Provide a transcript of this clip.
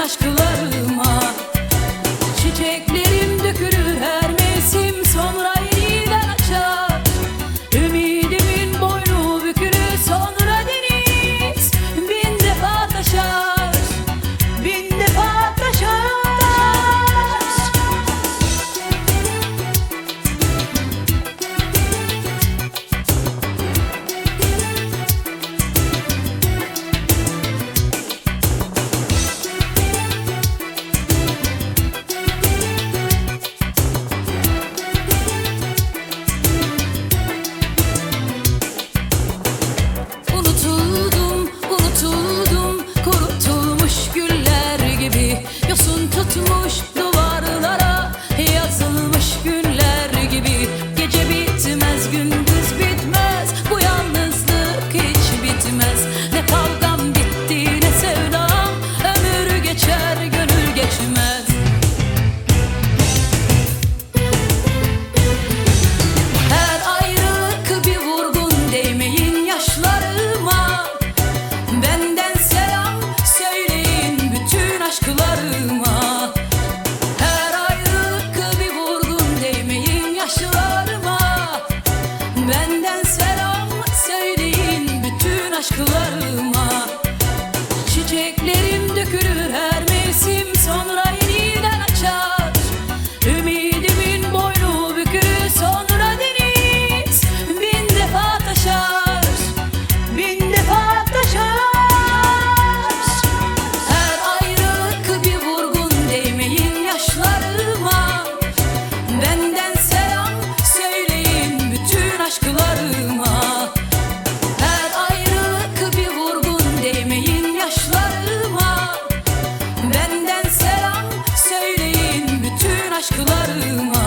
aşkları de luz. aşklarıma Çiçeklerim dökülür her aşklarıma.